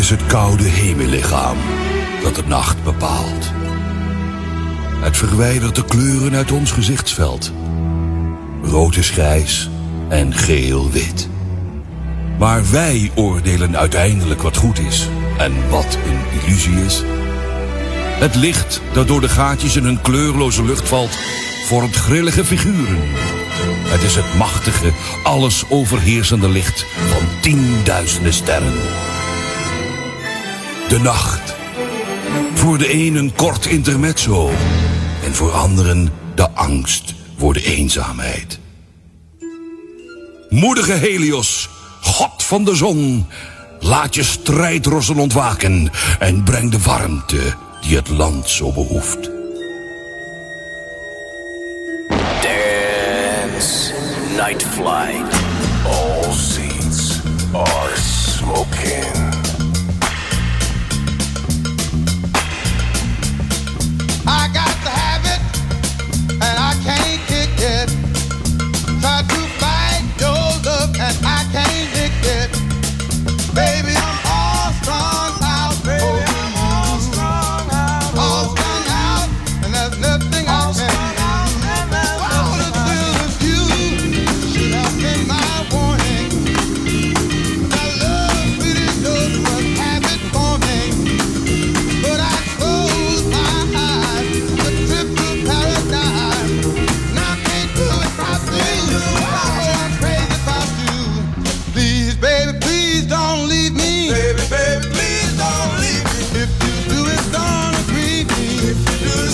is het koude hemellichaam dat de nacht bepaalt. Het verwijdert de kleuren uit ons gezichtsveld. Rood is grijs en geel wit. Maar wij oordelen uiteindelijk wat goed is en wat een illusie is. Het licht dat door de gaatjes in een kleurloze lucht valt, vormt grillige figuren. Het is het machtige, alles overheersende licht van tienduizenden sterren. De nacht. Voor de een een kort intermezzo. En voor anderen de angst voor de eenzaamheid. Moedige Helios, god van de zon. Laat je strijdrossen ontwaken en breng de warmte die het land zo behoeft. Dance Night Flight.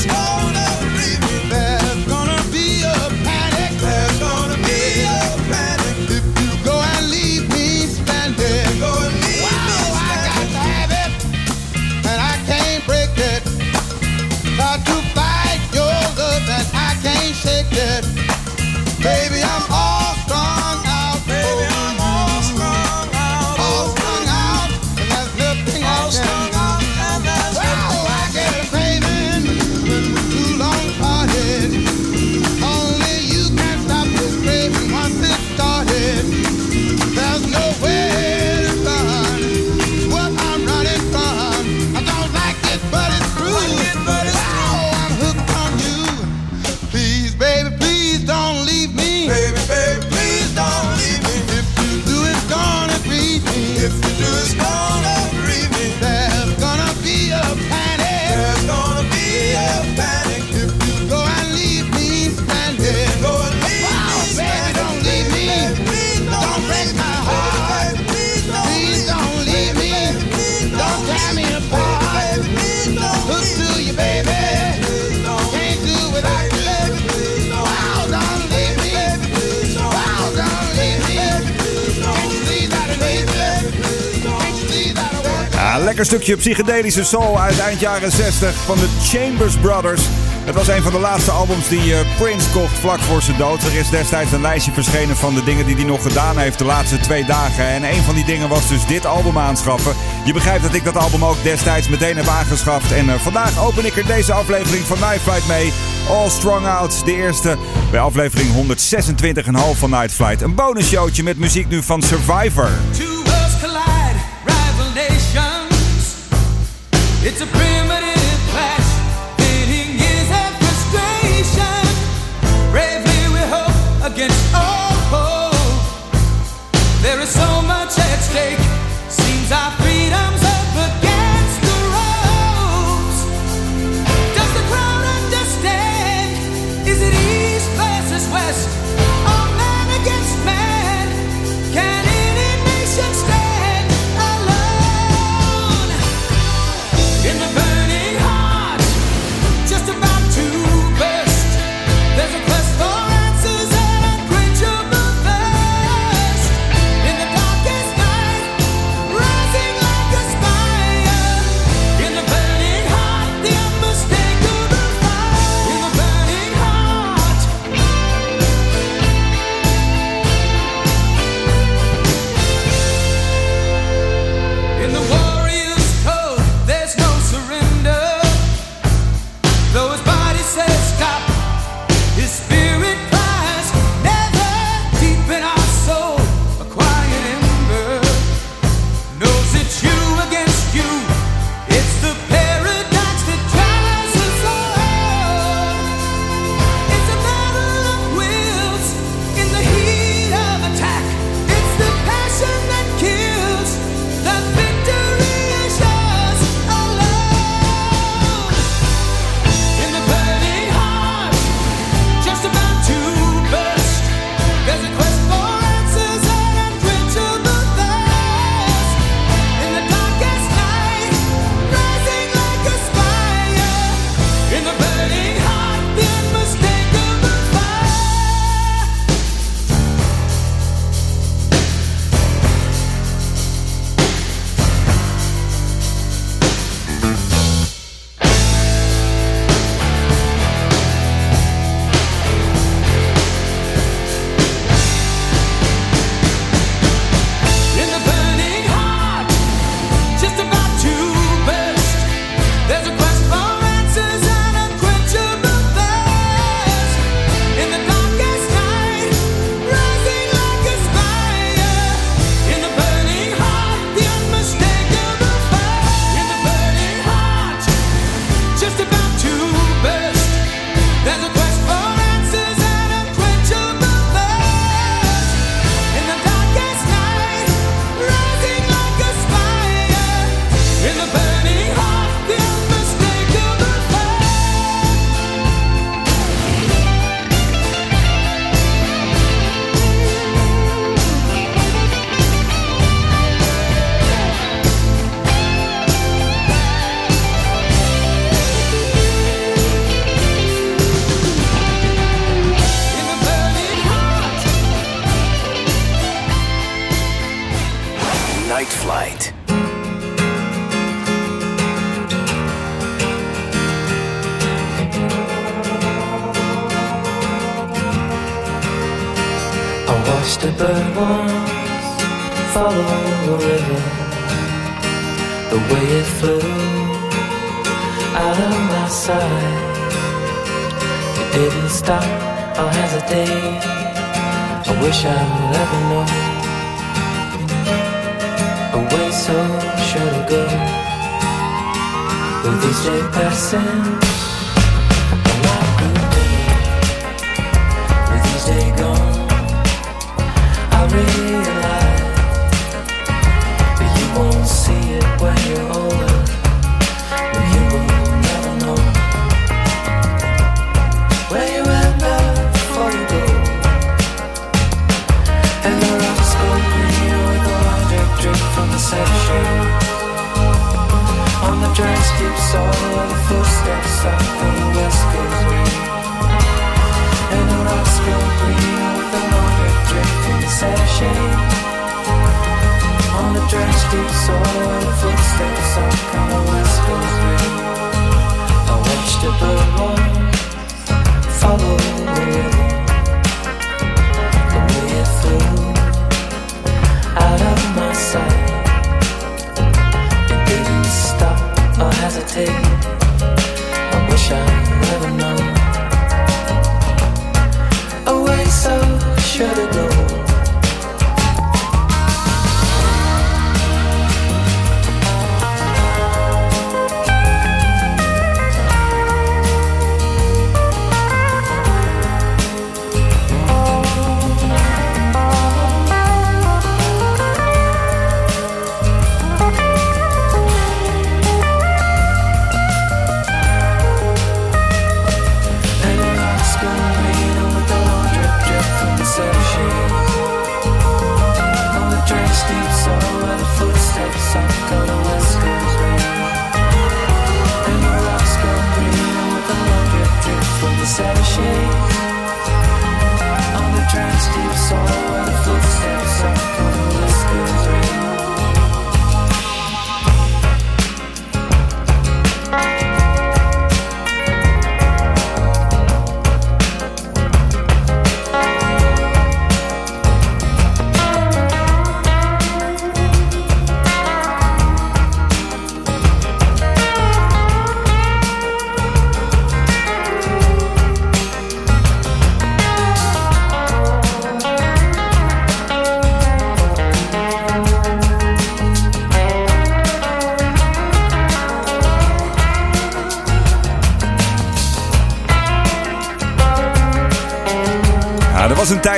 You do, lekker stukje psychedelische soul uit eind jaren 60 van de Chambers Brothers. Het was een van de laatste albums die eh, Prince kocht vlak voor zijn dood. Er is destijds een lijstje verschenen van de dingen die hij nog gedaan heeft de laatste twee dagen. En een van die dingen was dus dit album aanschaffen. Je begrijpt dat ik dat album ook destijds meteen heb aangeschaft. En eh, vandaag open ik er deze aflevering van Night Flight mee. All Strong Out, de eerste bij aflevering 126,5 van Night Flight. Een bonusshowtje met muziek nu van Survivor.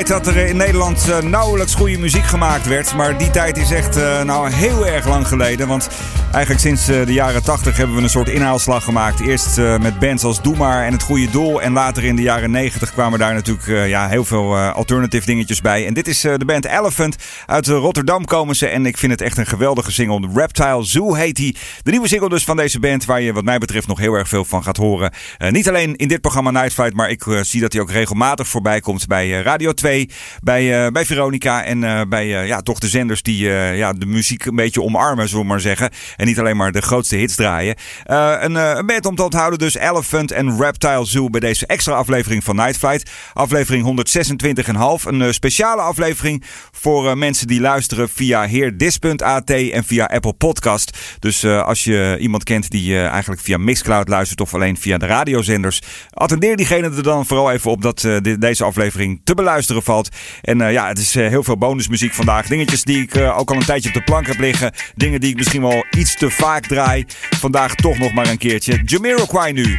Dat er in Nederland eh, nauwelijks goede muziek gemaakt werd. Maar die tijd is echt eh, nou heel erg lang geleden. Want eigenlijk sinds eh, de jaren 80 hebben we een soort inhaalslag gemaakt. Eerst eh, met bands als Doe Maar en Het Goede Doel. En later in de jaren 90 kwamen daar natuurlijk eh, ja, heel veel alternative dingetjes bij. En dit is de band Elephant. Uit Rotterdam komen ze. En ik vind het echt een geweldige single. Reptile Zoo heet die. De nieuwe single dus van deze band. Waar je wat mij betreft nog heel erg veel van gaat horen. Niet alleen in dit programma Night Flight. Maar ik zie dat hij ook regelmatig voorbij komt bij Radio 2. Bij, bij Veronica. En bij ja, toch de zenders die ja, de muziek een beetje omarmen. Zullen we maar zeggen. En niet alleen maar de grootste hits draaien. Eh, een, band om te onthouden dus. Elephant en Reptile Zoo bij deze extra aflevering van Night Flight. Aflevering 126,5. Een eh, speciale aflevering voor mensen die luisteren via heerdis.at en via Apple Podcast. Dus als je iemand kent die eigenlijk via Mixcloud luistert of alleen via de radiozenders, attendeer diegene er dan vooral even op dat de- deze aflevering te beluisteren valt. En ja, het is heel veel bonusmuziek vandaag. Dingetjes die ik ook al een tijdje op de plank heb liggen. Dingen die ik misschien wel iets te vaak draai. Vandaag toch nog maar een keertje. Jamiroquai nu.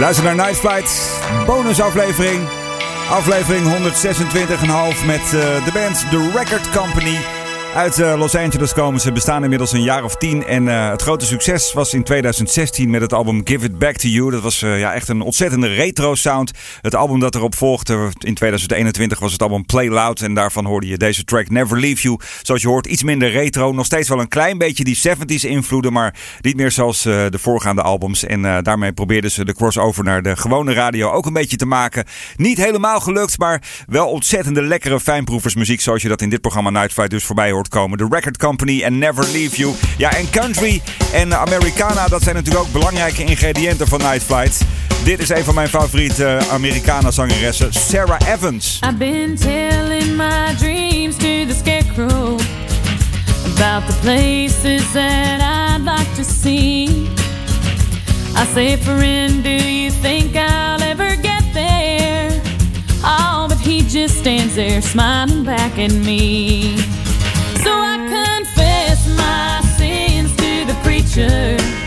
Je luistert naar Night Flight, bonusaflevering. Aflevering 126,5 met eh, de band The Record Company. Uit eh, Los Angeles komen ze, bestaan inmiddels een jaar of tien. En eh, het grote succes was in 2016 met het album Give It Back to You. Dat was eh, ja, echt een ontzettende retro sound. Het album dat erop volgde in 2021 was het album Play Loud. En daarvan hoorde je deze track Never Leave You. Zoals je hoort, iets minder retro. Nog steeds wel een klein beetje die 70s invloeden. Maar niet meer zoals de voorgaande albums. En daarmee probeerden ze de crossover naar de gewone radio ook een beetje te maken. Niet helemaal gelukt, maar wel ontzettende lekkere fijnproeversmuziek. Zoals je dat in dit programma Night Flight dus voorbij hoort komen. The Record Company en Never Leave You. Ja, en country en Americana, dat zijn natuurlijk ook belangrijke ingrediënten van Night Flight. Dit is een van mijn favoriete Americana zangeressen, Sarah Evans. I've been telling my dreams to the scarecrow about the places that I'd like to see. I say, friend, do you think I'll ever get there? Oh, but he just stands there smiling back at me. To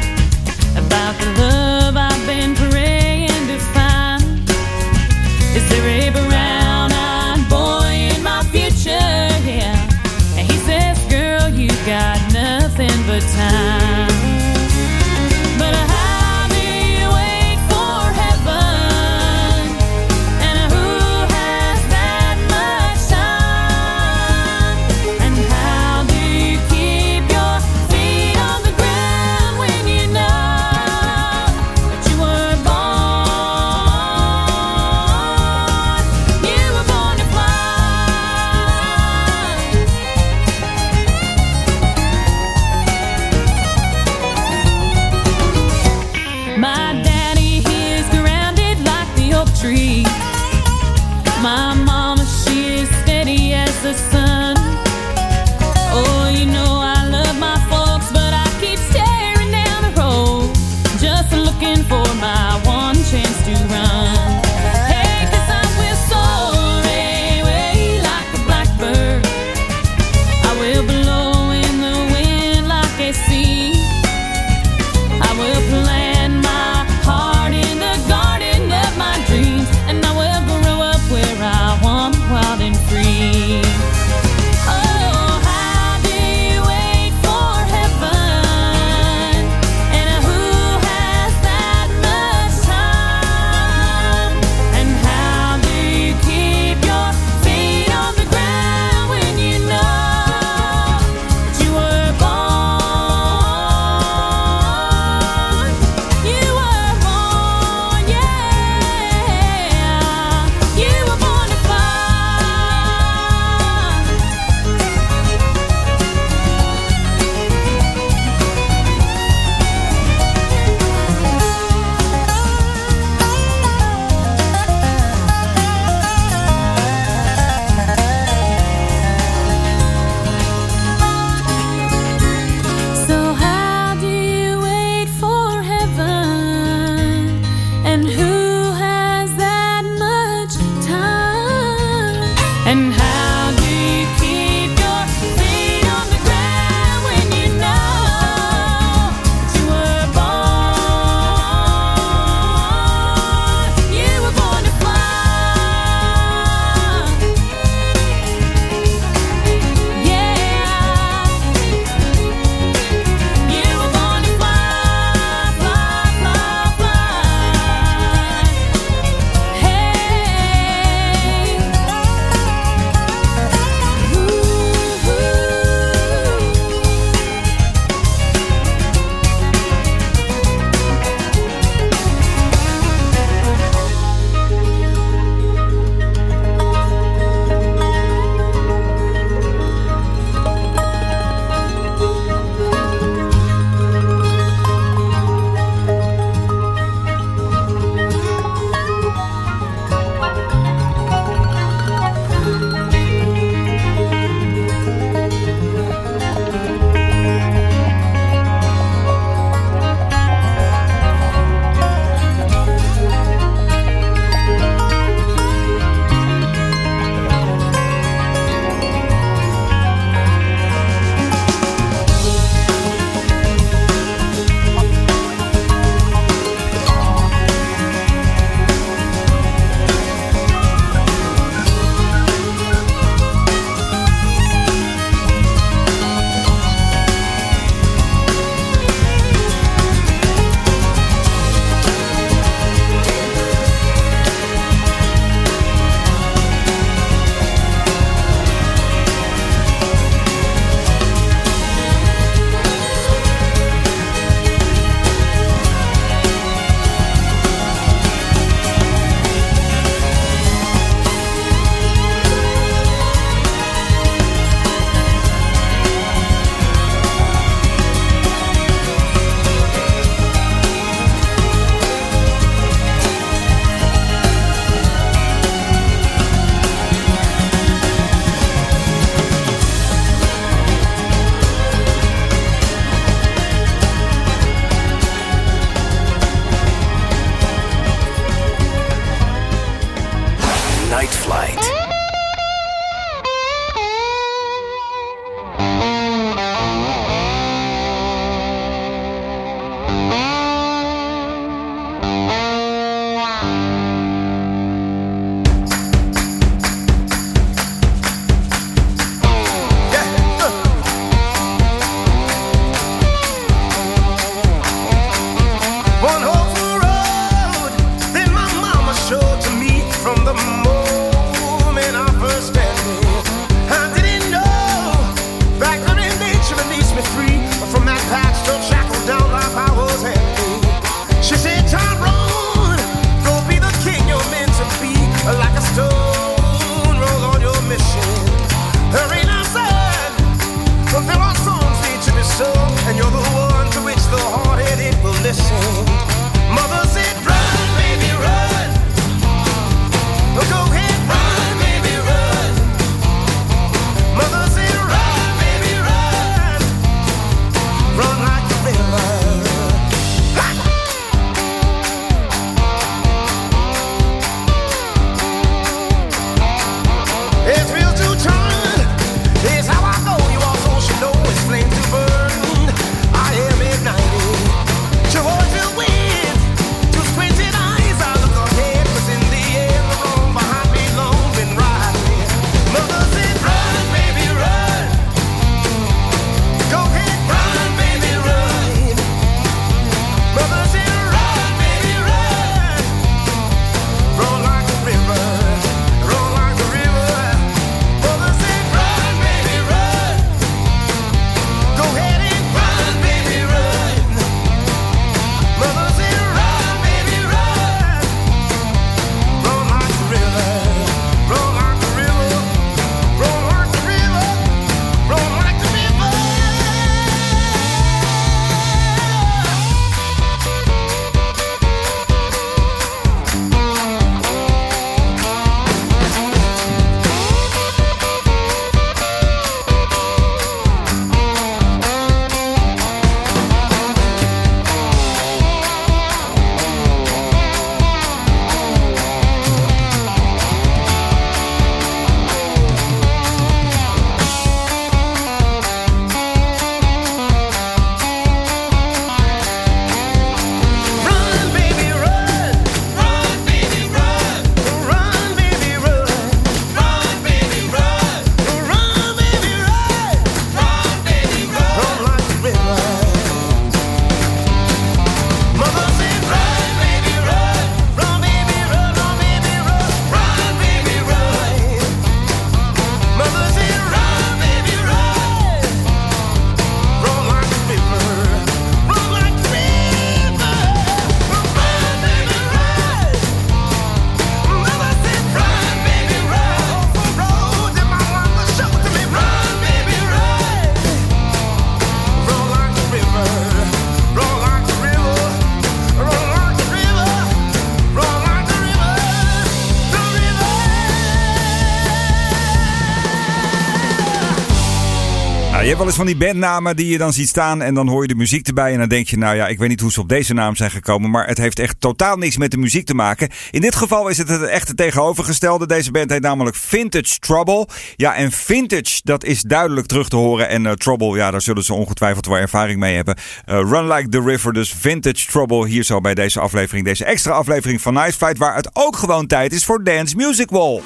wel van die bandnamen die je dan ziet staan en dan hoor je de muziek erbij en dan denk je, nou ja, ik weet niet hoe ze op deze naam zijn gekomen, maar het heeft echt totaal niks met de muziek te maken. In dit geval is het het echte tegenovergestelde. Deze band heet namelijk Vintage Trouble. Ja, en vintage, dat is duidelijk terug te horen en eh, Trouble, ja, daar zullen ze ongetwijfeld wel ervaring mee hebben. Eh, Run Like the River, dus Vintage Trouble hier zo bij deze aflevering, deze extra aflevering van Night Flight, waar het ook gewoon tijd is voor Dance Music Wall.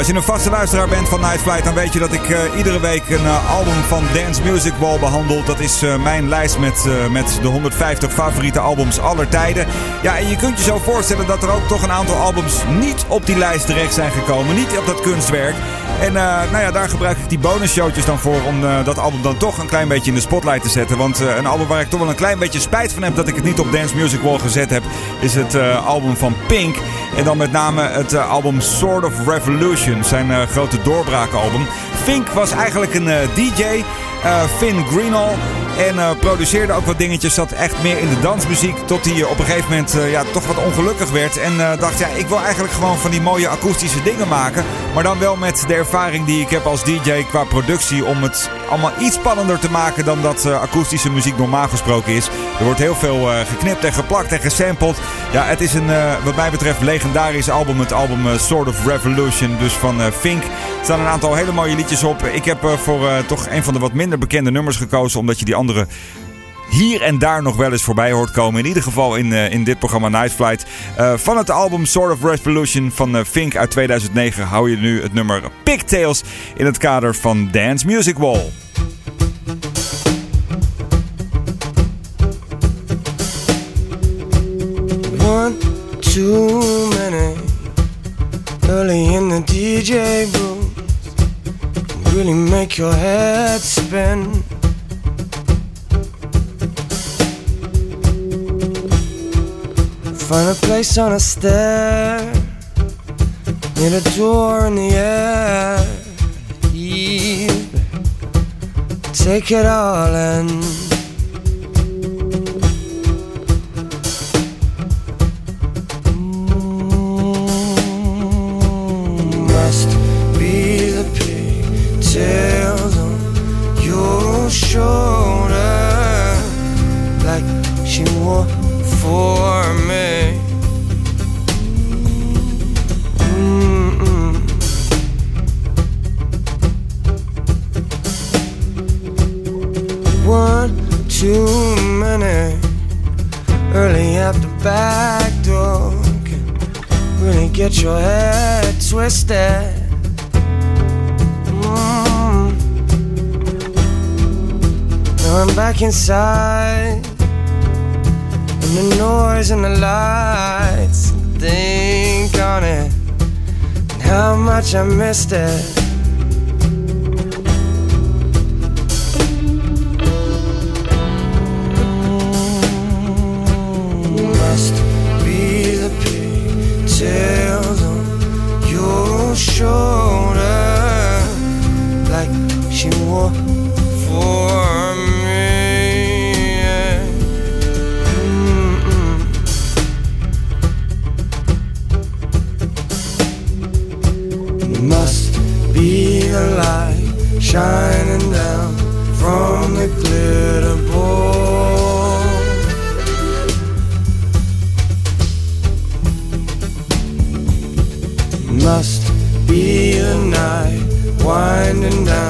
Als je een vaste luisteraar bent van Night Flight, dan weet je dat ik eh, iedere week een eh, album van Dance Music Wall behandel. Dat is eh, mijn lijst met, met de 150 favoriete albums aller tijden. Ja, en je kunt je zo voorstellen dat er ook toch een aantal albums niet op die lijst terecht zijn gekomen. Niet op dat kunstwerk. En nou ja, daar gebruik ik die bonusshowtjes dan voor om dat album dan toch een klein beetje in de spotlight te zetten. Want een album waar ik toch wel een klein beetje spijt van heb dat ik het niet op Dance Music Wall gezet heb, is het album van Pink. En dan met name het album Sword of Revolution, zijn eh, grote doorbraakalbum. Fink was eigenlijk een eh, DJ, eh, Finn Greenall. En eh, produceerde ook wat dingetjes, zat echt meer in de dansmuziek. Tot hij op een gegeven moment eh, ja, toch wat ongelukkig werd. En eh, dacht, ja, ik wil eigenlijk gewoon van die mooie akoestische dingen maken. Maar dan wel met de ervaring die ik heb als DJ qua productie. Om het allemaal iets spannender te maken dan dat eh, akoestische muziek normaal gesproken is. Er wordt heel veel eh, geknipt en geplakt en gesampled. Ja, het is een, eh, wat mij betreft, legendarisch album. Het album eh, Sword of Revolution, dus van eh, Fink. Staan een aantal hele mooie liedjes op. Ik heb eh, voor eh, toch een van de wat minder bekende nummers gekozen. Omdat je die andere hier en daar nog wel eens voorbij hoort komen. In ieder geval in, eh, in dit programma Night Flight. Van het album Sword of Revolution van Fink uit 2009 hou je nu het nummer Pigtails in het kader van Dance Music Wall. One too many early in the DJ booth really make your head spin. Find a place on a stair near the door in the air. Take it all in. She wore for me. One too many early at the back door can really get your head twisted. Mm. Now I'm back inside, and the noise and the lights think on it, and how much I missed it. Mm-hmm. must be the pigtails on your shoulder, like she wore shining down from the glitter ball. Must be the night winding down.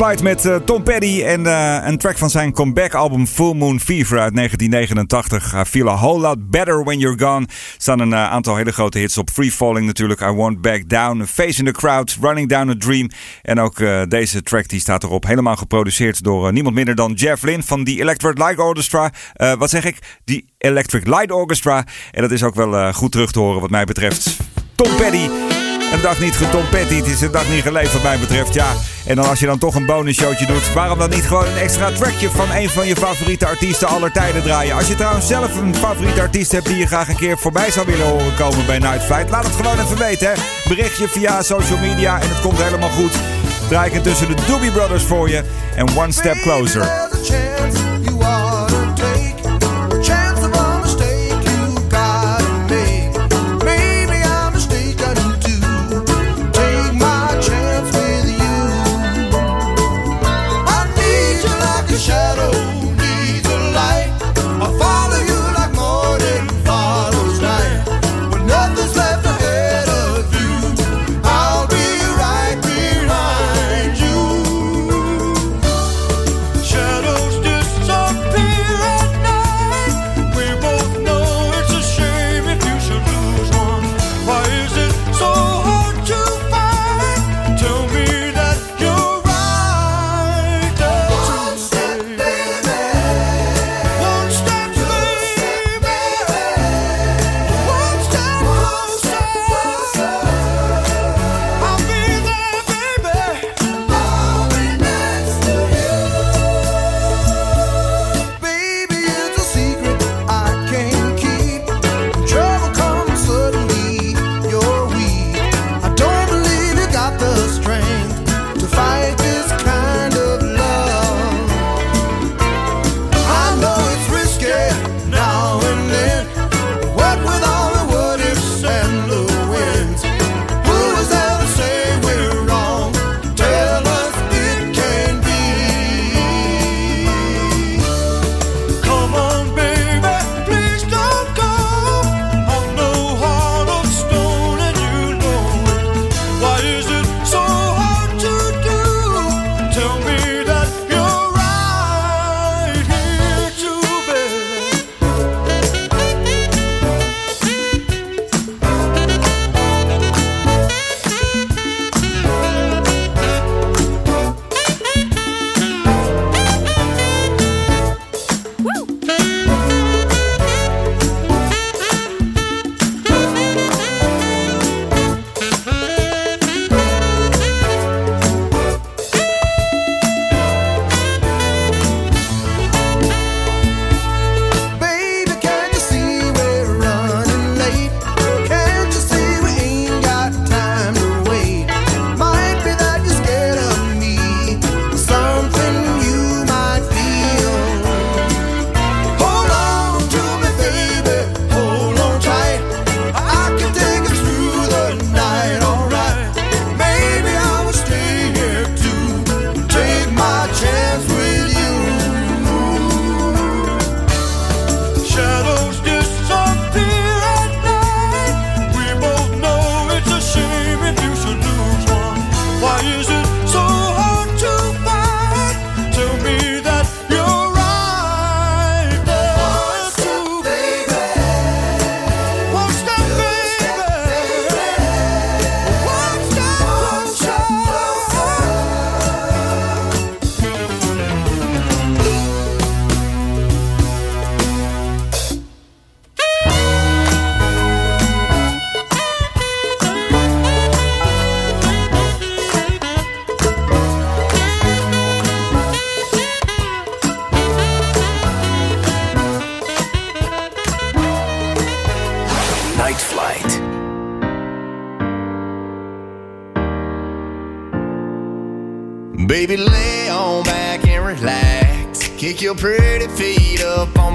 Flight met eh, Tom Petty en eh, een track van zijn comeback album Full Moon Fever uit 1989. I feel a whole lot better when you're gone. Er staan een eh, aantal hele grote hits op. Free Falling natuurlijk, I Won't Back Down, Face in the Crowd, Running Down a Dream. En ook deze track die staat erop. Helemaal geproduceerd door niemand minder dan Jeff Lynne van The Electric Light Orchestra. Wat zeg ik? The Electric Light Orchestra. En dat is ook wel goed terug te horen wat mij betreft. Tom Petty. Een dag niet getompetti, het is een dag niet geleefd wat mij betreft. Ja, en dan als je dan toch een bonusshowtje doet, waarom dan niet gewoon een extra trackje van een van je favoriete artiesten aller tijden draaien? Als je trouwens zelf een favoriete artiest hebt die je graag een keer voorbij zou willen horen komen bij Night Flight, laat het gewoon even weten. Hè? Berichtje via social media en het komt helemaal goed. Draai ik tussen de Doobie Brothers voor je en One Step Closer.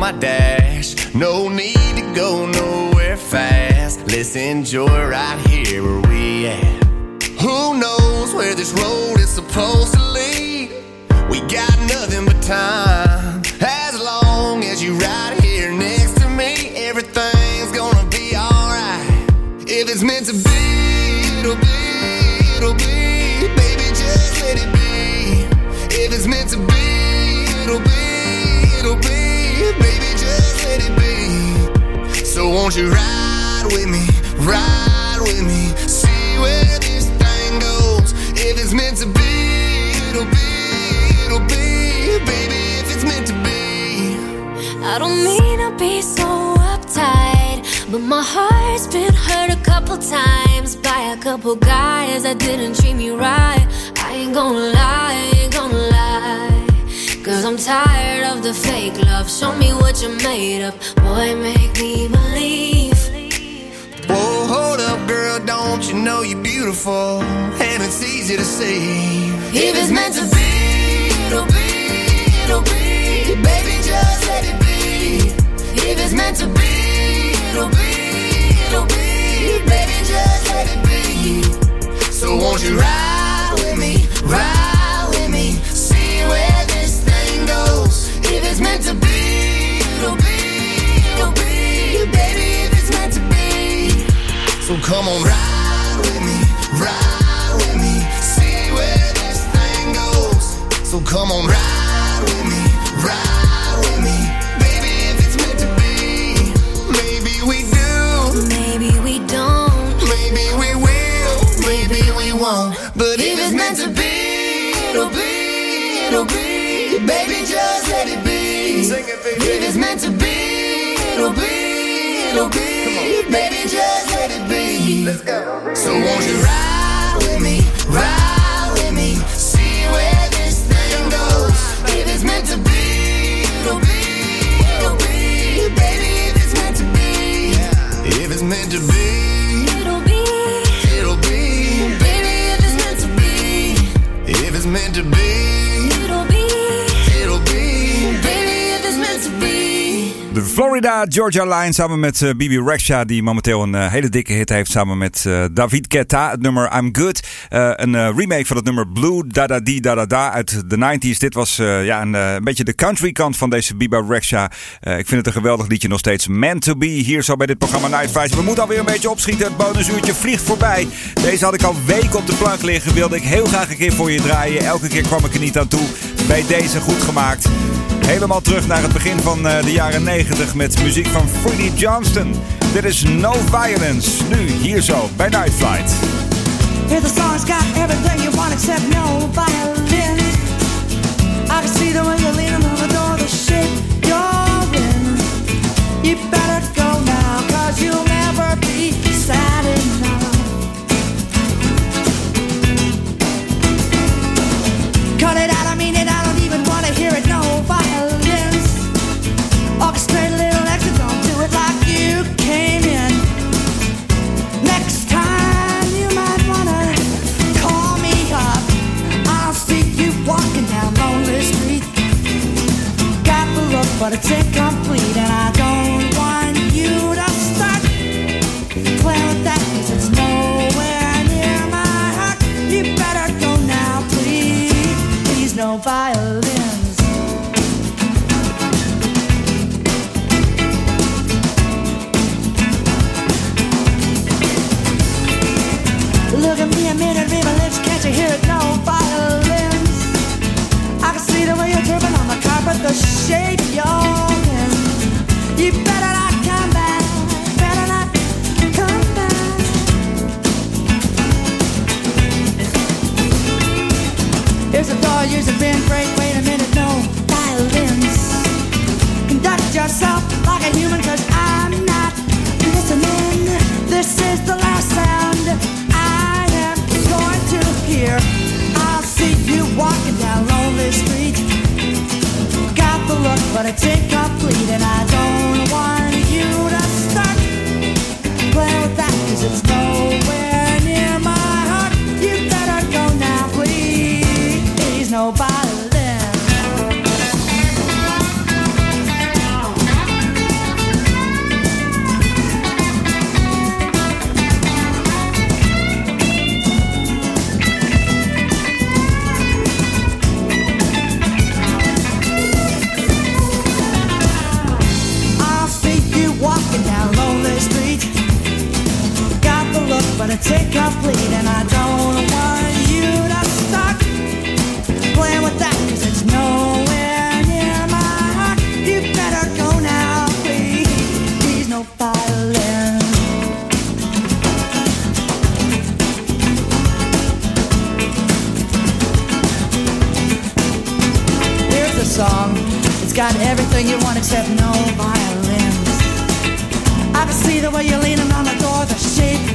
my dash. No need to go nowhere fast. Let's enjoy right here Ride with me, see where this thing goes. If it's meant to be, it'll be, it'll be, baby. If it's meant to be, so come on, ride with me, ride with me, see where this thing goes. So come on, ride. no beef, baby, just let it be. Let's go. So won't you ride? Florida, Georgia Line samen met eh, Bibi Rexha, die momenteel een eh, hele dikke hit heeft samen met eh, David Ketta Het nummer I'm Good, een remake van het nummer Blue Da Da Di Da Da Da uit de 90s. Dit was ja, een, beetje de country kant van deze Bibi Rexha. ik vind het een geweldig liedje nog steeds. Man to be hier zo bij dit programma Nightflies. We moeten alweer een beetje opschieten. Het bonusuurtje vliegt voorbij. Deze had ik al weken op de plank liggen. Wilde ik heel graag een keer voor je draaien. Elke keer kwam ik er niet aan toe. Bij deze goed gemaakt. Helemaal terug naar het begin van eh, de jaren 90 met muziek van Freddie Johnston. Dit is No Violence. Nu hier zo bij Night Flight. The song's got everything you want except no violence. But I take our bleed and I don't want you to stop playing with that cause it's nowhere near my heart. You better go now, please. Please, no violin. Here's the song. It's got everything you want except no violins. I can see the way you're leaning on the door, the shape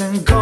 and go.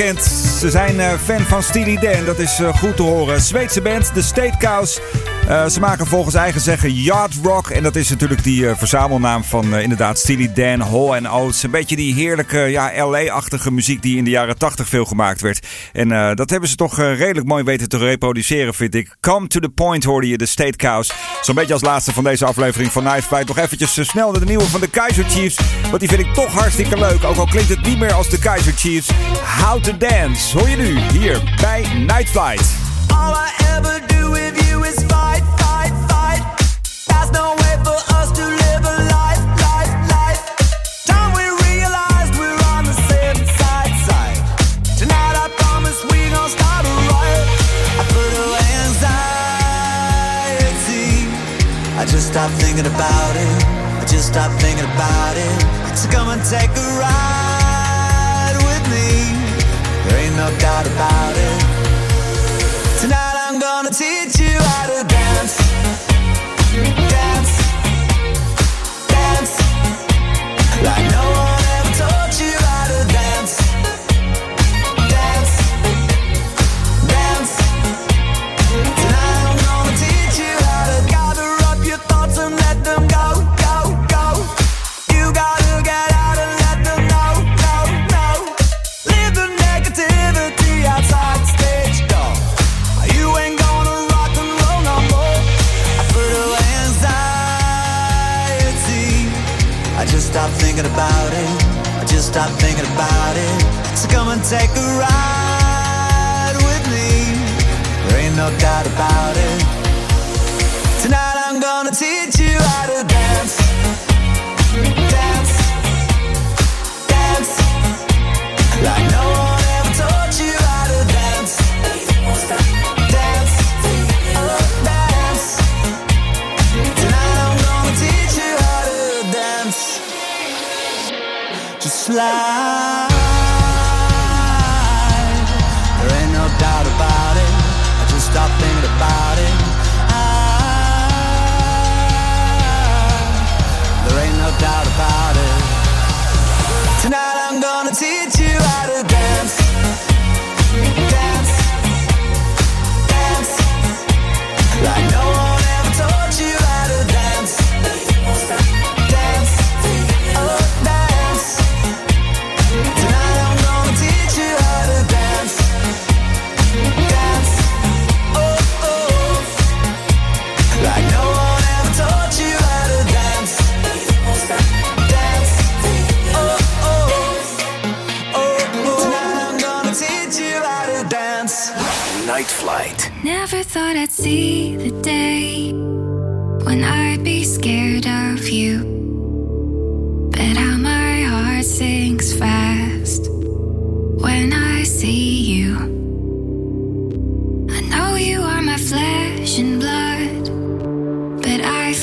Ze zijn eh, fan van Steely Dan, dat is eh, goed te horen. Zweedse band, de State Cows. Eh, ze maken volgens eigen zeggen Yard Rock. En dat is natuurlijk die eh, verzamelnaam van eh, inderdaad Steely Dan, Hall Oates. Een beetje die heerlijke ja, LA-achtige muziek die in de jaren 80 veel gemaakt werd. En dat hebben ze toch redelijk mooi weten te reproduceren, vind ik. Come to the point hoorde je de State Cows. Zo'n beetje als laatste van deze aflevering van Night Flight. Nog eventjes snel naar de nieuwe van de Kaiser Chiefs. Want die vind ik toch hartstikke leuk. Ook al klinkt het niet meer als de Kaiser Chiefs. How to Dance hoor je nu hier bij Night Flight. All I ever do is Stopped thinking about it. I just stopped thinking about it. So come and take a ride with me. There ain't no doubt about it. Tonight I'm gonna teach you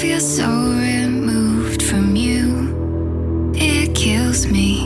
feel so removed from you. It kills me.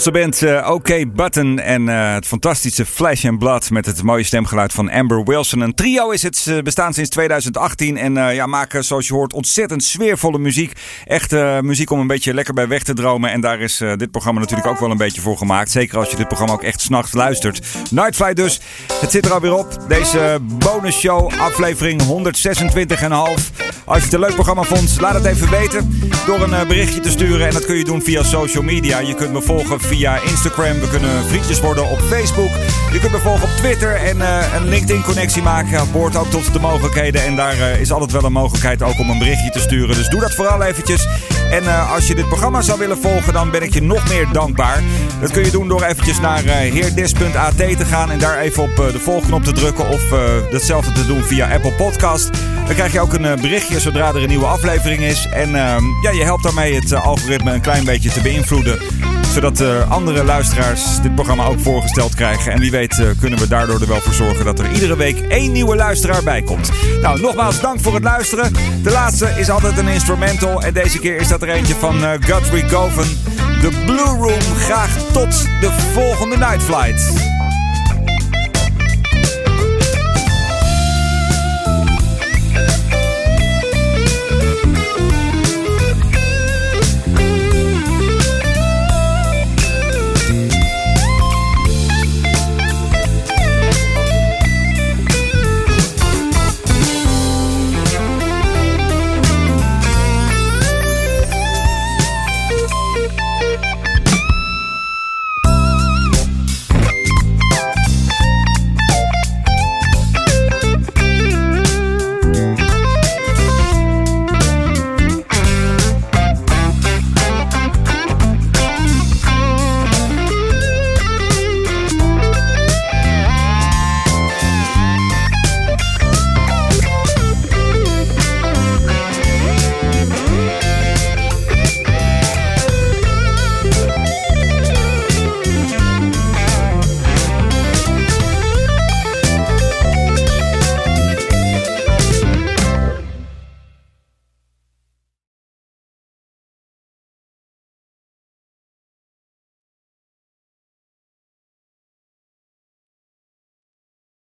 Schotse band eh, OK Button en eh, het fantastische Flash and Blood met het mooie stemgeluid van Amber Wilson. Een trio is het, ze bestaan sinds 2018 en eh, ja, maken zoals je hoort ontzettend sfeervolle muziek. Echt eh, muziek om een beetje lekker bij weg te dromen en daar is eh, dit programma natuurlijk ook wel een beetje voor gemaakt. Zeker als je dit programma ook echt s'nachts luistert. Nightfly dus, het zit er alweer op. Deze bonus show aflevering 126,5. Als je het een leuk programma vond, laat het even weten door een eh, berichtje te sturen. En dat kun je doen via social media. Je kunt me volgen via Instagram. We kunnen vriendjes worden op Facebook. Je kunt me volgen op Twitter en eh, een LinkedIn-connectie maken. Behoort ook tot de mogelijkheden. En daar eh, is altijd wel een mogelijkheid ook om een berichtje te sturen. Dus doe dat vooral eventjes. En eh, als je dit programma zou willen volgen, dan ben ik je nog meer dankbaar. Dat kun je doen door eventjes naar eh, heerdis.at te gaan en daar even op eh, de volgknop te drukken. Of eh, datzelfde te doen via Apple Podcast. Dan krijg je ook een eh, berichtje zodra er een nieuwe aflevering is. En ehm, ja, je helpt daarmee het eh, algoritme een klein beetje te beïnvloeden. Zodat eh, andere luisteraars dit programma ook voorgesteld krijgen. En wie weet eh, kunnen we daardoor er wel voor zorgen dat er iedere week één nieuwe luisteraar bij komt. Nou, nogmaals dank voor het luisteren. De laatste is altijd een instrumental. En deze keer is dat er eentje van eh, Guthrie Govan. De Blue Room. Graag tot de volgende Night Flight.